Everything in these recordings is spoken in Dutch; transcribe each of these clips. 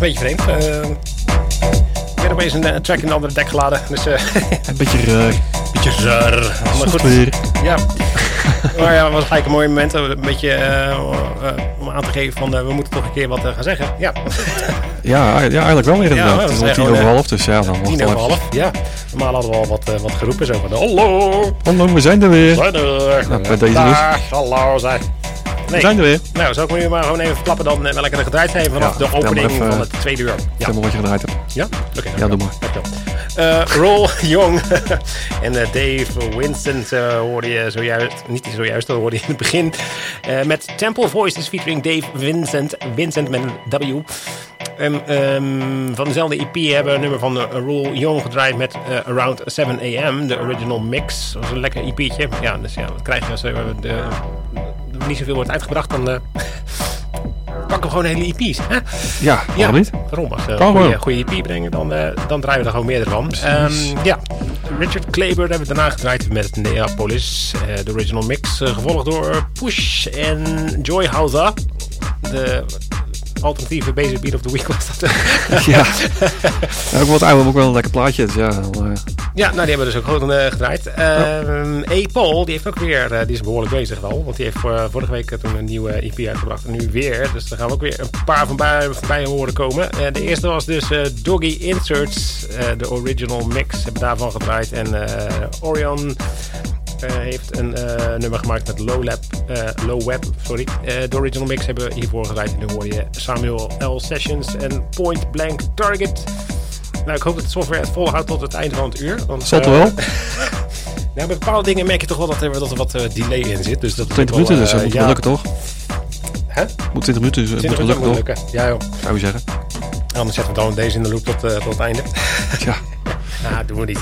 Een beetje vreemd. Uh, ik werd opeens een, een track in een andere deck geladen. Dus, uh, een beetje raar. beetje raar. Maar goed. Ja. maar ja, was gelijk een mooi moment. Een beetje om aan te geven van we moeten toch een keer wat gaan zeggen. Ja. ja, ja, eigenlijk wel weer inderdaad. Ja, het is tien over half, dus ja, dan Tien over half, ja. Normaal hadden we al wat, wat geroepen. Zo van, hallo. Hallo, we zijn er weer. We zijn er. Nou, bij deze dus. hallo, zeg. We zijn er weer. Nou, zou ik me maar gewoon even verklappen dan welke er gedraaid zijn vanaf de opening even, van het tweede uur. Ja. Zeg maar wat je gedraaid hebt. Ja? Oké. Okay, ja, doe maar. Uh, Roll Young en uh, Dave Winston uh, hoorde je zojuist, niet zojuist, dat hoorde je in het begin. met Temple Voices featuring Dave Vincent, Vincent met een W. En um, van dezelfde EP hebben we een nummer van uh, Rule Young gedraaid met Around 7 AM, de original mix. Dat was een lekker EP'tje. Ja, dus ja, wat krijg je als er de, niet zoveel wordt uitgebracht, dan uh, pakken we gewoon hele EP's. Hè? Ja, waarom ja, niet? Als we een goede EP brengen, dan, uh, dan draaien we er gewoon meerdere van. Um, ja, Richard Kleber hebben we daarna gedraaid met Neapolis, de original mix. gevolgd door Push en Joy Hauser. De alternatieve Basic Beat of the Week was dat. ja. ja, ook wat ouder, ook wel een lekker plaatje. Dus ja, uh... ja, nou die hebben we dus ook gewoon uh, gedraaid. Uh, E. Paul, die heeft ook weer, die is behoorlijk bezig wel. Want die heeft vorige week toen een nieuwe EP uitgebracht. En nu weer. Dus daar gaan we ook weer een paar van bij, voorbij horen komen. de eerste was dus Doggy Inserts, de original mix. Hebben daarvan gedraaid. En Orion heeft een uh, nummer gemaakt met Low, Lab, uh, Low Web. Sorry. de original mix hebben we hiervoor gedraaid. En nu hoor je Samuel L. Sessions en Point Blank Target. Nou, ik hoop dat de software het volhoudt tot het einde van het uur. Want, Zat er wel? nou, bij bepaalde dingen merk je toch wel dat er, dat er wat delay in zit. Dus dat 20 minuten, dus dat moet lukken toch? Hè? Moet 20 minuten, dus 20 moet lukken, lukken Ja joh. Zou je zeggen. Anders zetten we dan deze in de loop tot, tot het einde. ja. nou, doen we niet.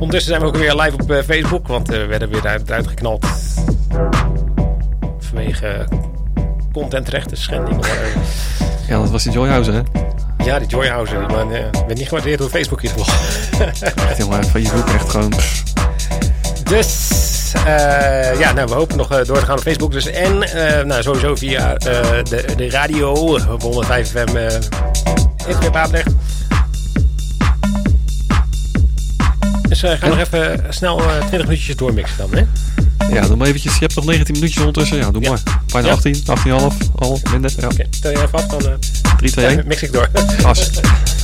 Ondertussen zijn we ook weer live op uh, Facebook, want uh, we werden weer eruit geknald. Vanwege contentrechten, schending. ja, dat was die Joyhausen, hè? Ja, die Joyhausen. Die man, uh, werd niet gewaardeerd door Facebook geval. echt jongen, Facebook echt gewoon... Dus, ja, nou, we hopen nog door te gaan op Facebook. Dus, en nou, sowieso via de, de radio, 105 FM in Papendrecht. Dus uh, ga nog even snel uh, 20 minuutjes doormixen dan, hè? Ja, doe maar eventjes. Je hebt nog 19 minuutjes ondertussen. Ja, doe ja. maar. Bijna ja. 18, 18,5 al, minder. Ja. Oké, okay, tel je even af, dan uh, 3, 2, 1. mix ik door. As.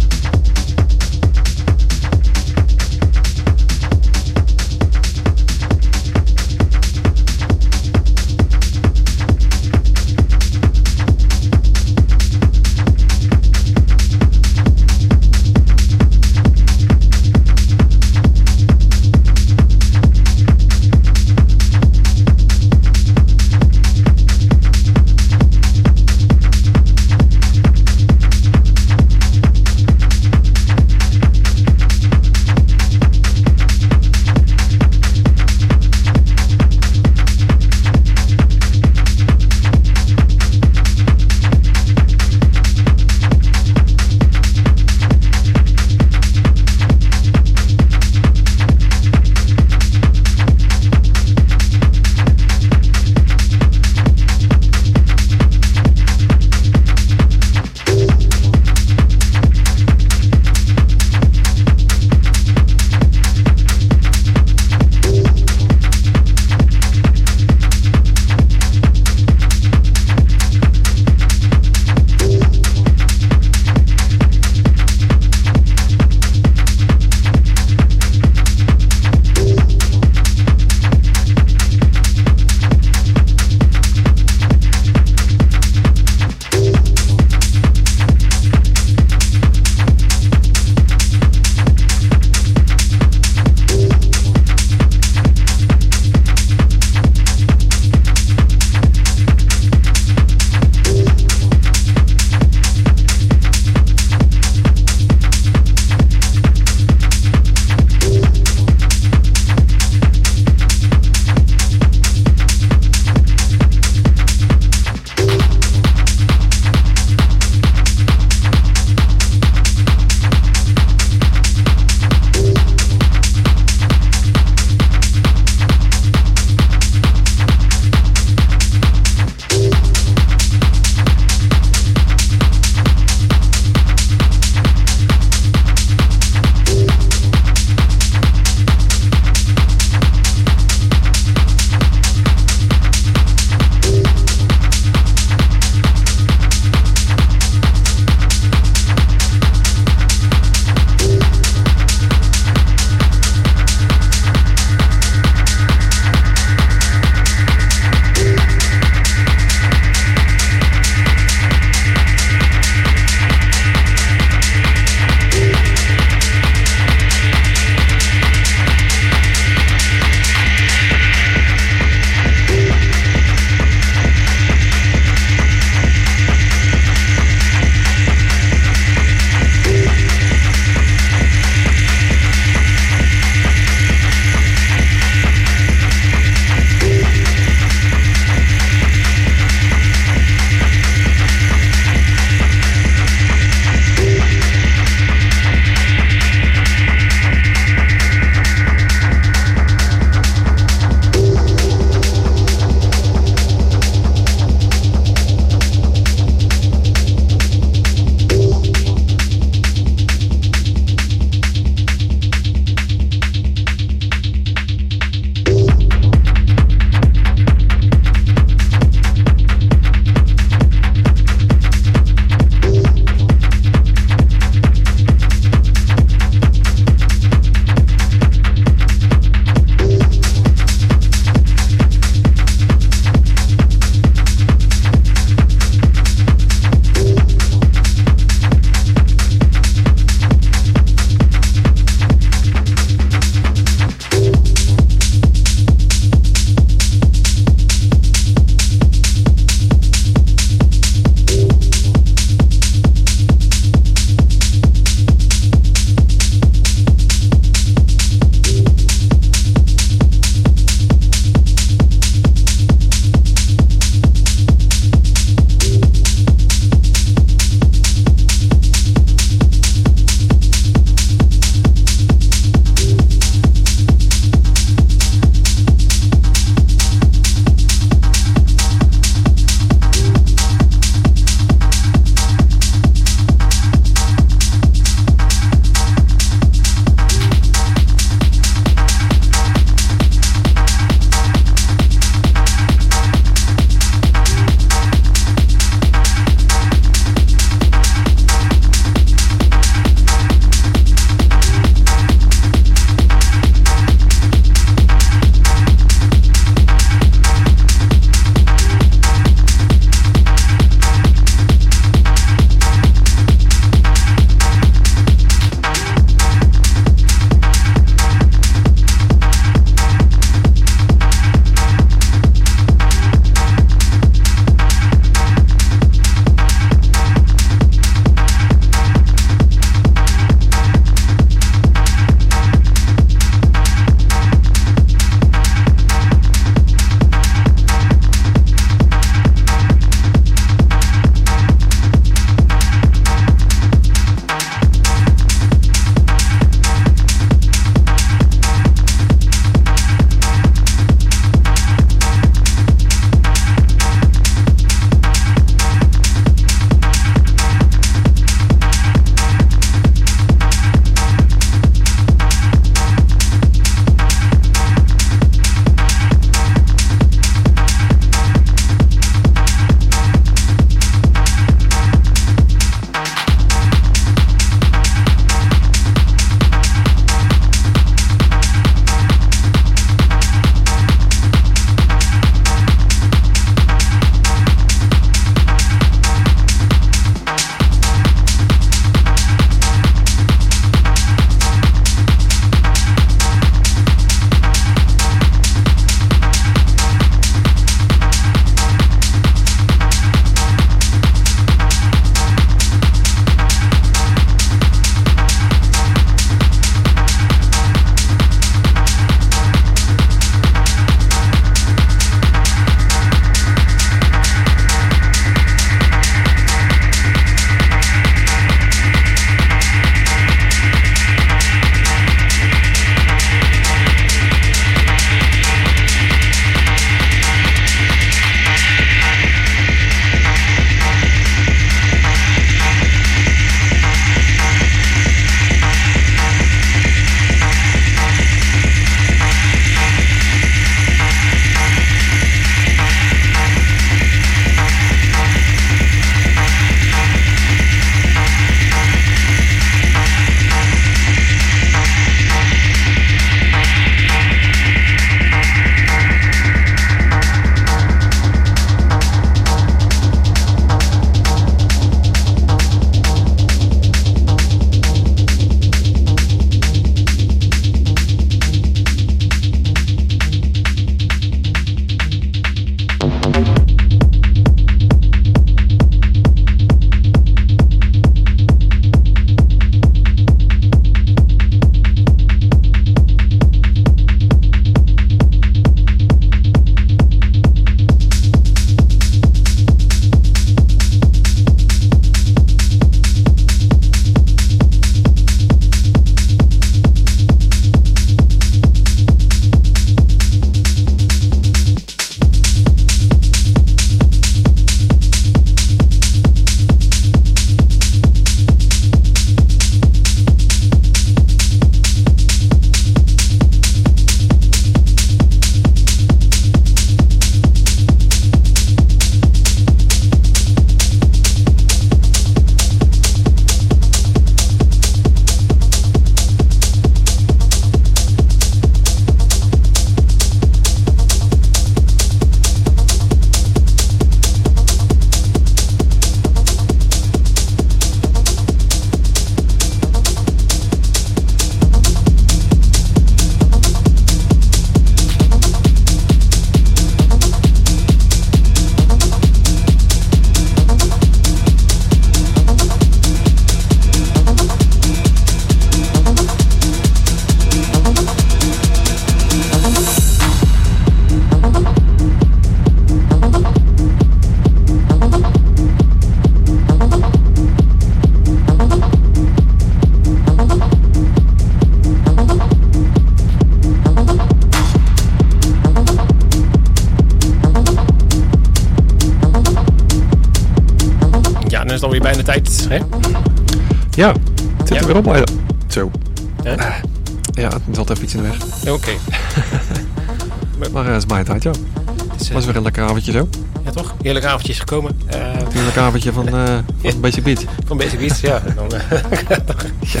Eh, het. Het is, eh, was weer een lekker avondje zo. Ja, toch? Heerlijk avondje is gekomen. Eh, Een lekker avondje van, eh van Basic Beat. van Basic Beats, ja. Dan, eh, Ja.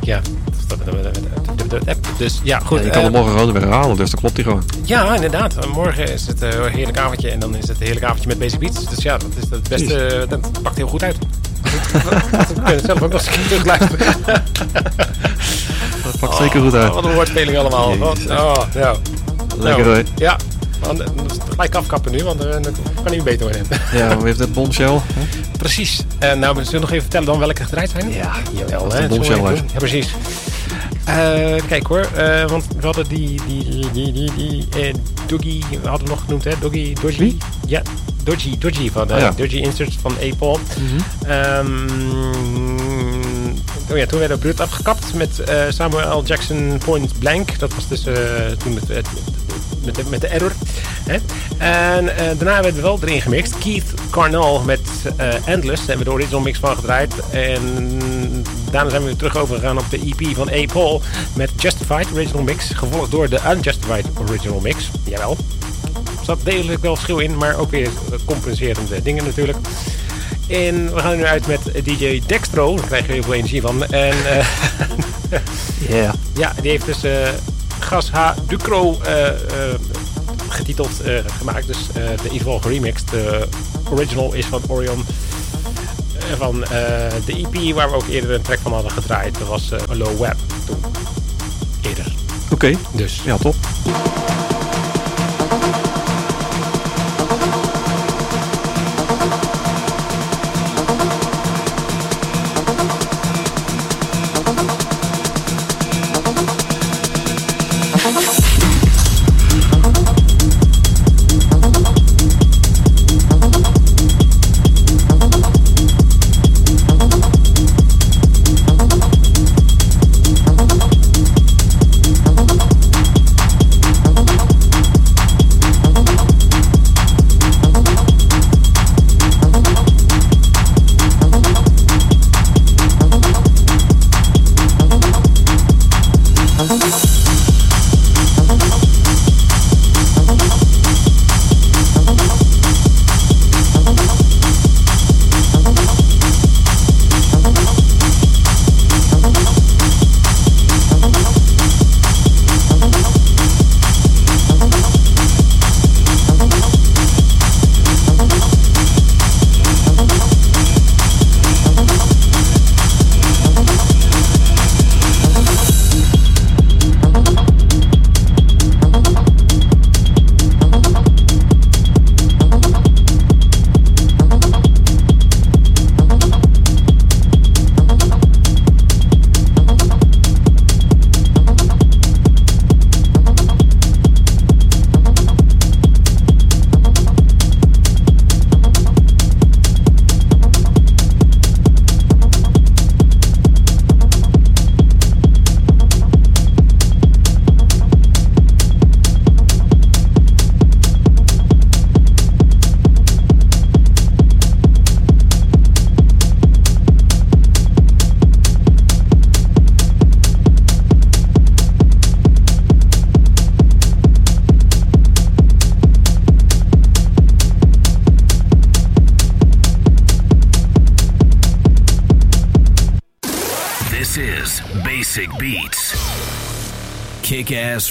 ja. Dus ja, goed. Ja, je kan eh, hem morgen gewoon weer herhalen, dus dat klopt hij gewoon. Ja, inderdaad. Morgen is het eh, een heerlijk avondje en dan is het een heerlijk avondje met Basic Beats. Dus ja, dat is het beste. Dat pakt heel goed uit. We kunnen zelf ook nog eens terugluisteren. Dat pakt zeker goed uit. Wat een woordspeling allemaal. Jezus. Oh, ja. Lekker Nou, hoor. Ja. Want, eh, gelijk afkappen nu, want eh, dat kan niet beter worden. Ja, wie heeft dat bombshell? hè? Precies. En nou, zullen we nog even vertellen dan welke gedraaid zijn? Ja, jawel. hè, de we even doen. Ja, precies. Eh, kijk hoor, eh, want we hadden die, die, die, die, die eh, Doggy, we hadden we nog genoemd hè, Doggy, Dodgy. Wie? Ja, Dodgy, Dodgy van, eh Oh ja. Dodgy Inserts van Apple. Ehm, oh ja, toen werden we bruut afgekapt met eh, Samuel L. Jackson Point Blank. Dat was dus eh, toen met, met, de, met de error. Hè? En eh, daarna werden we wel erin gemixt. Keith Carnell met eh, Endless. Daar hebben we de original mix van gedraaid. En daarna zijn we weer terug overgegaan op de EP van A. Paul met Justified Original Mix. Gevolgd door de Unjustified Original Mix. Jawel. Er zat degelijk wel verschil in, maar ook weer compenserende dingen natuurlijk. En we gaan er nu uit met DJ Dextro. Daar krijg je heel veel energie van. En eh, Ja. ja, die heeft dus Gas H. Ducro eh, eh, getiteld eh, gemaakt. Dus de Evolve Remixed de original is van Orion. Van de EP waar we ook eerder een track van hadden gedraaid. Dat was eh Low Web toen. Eerder. Oké. Dus Ja, top.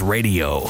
Radio.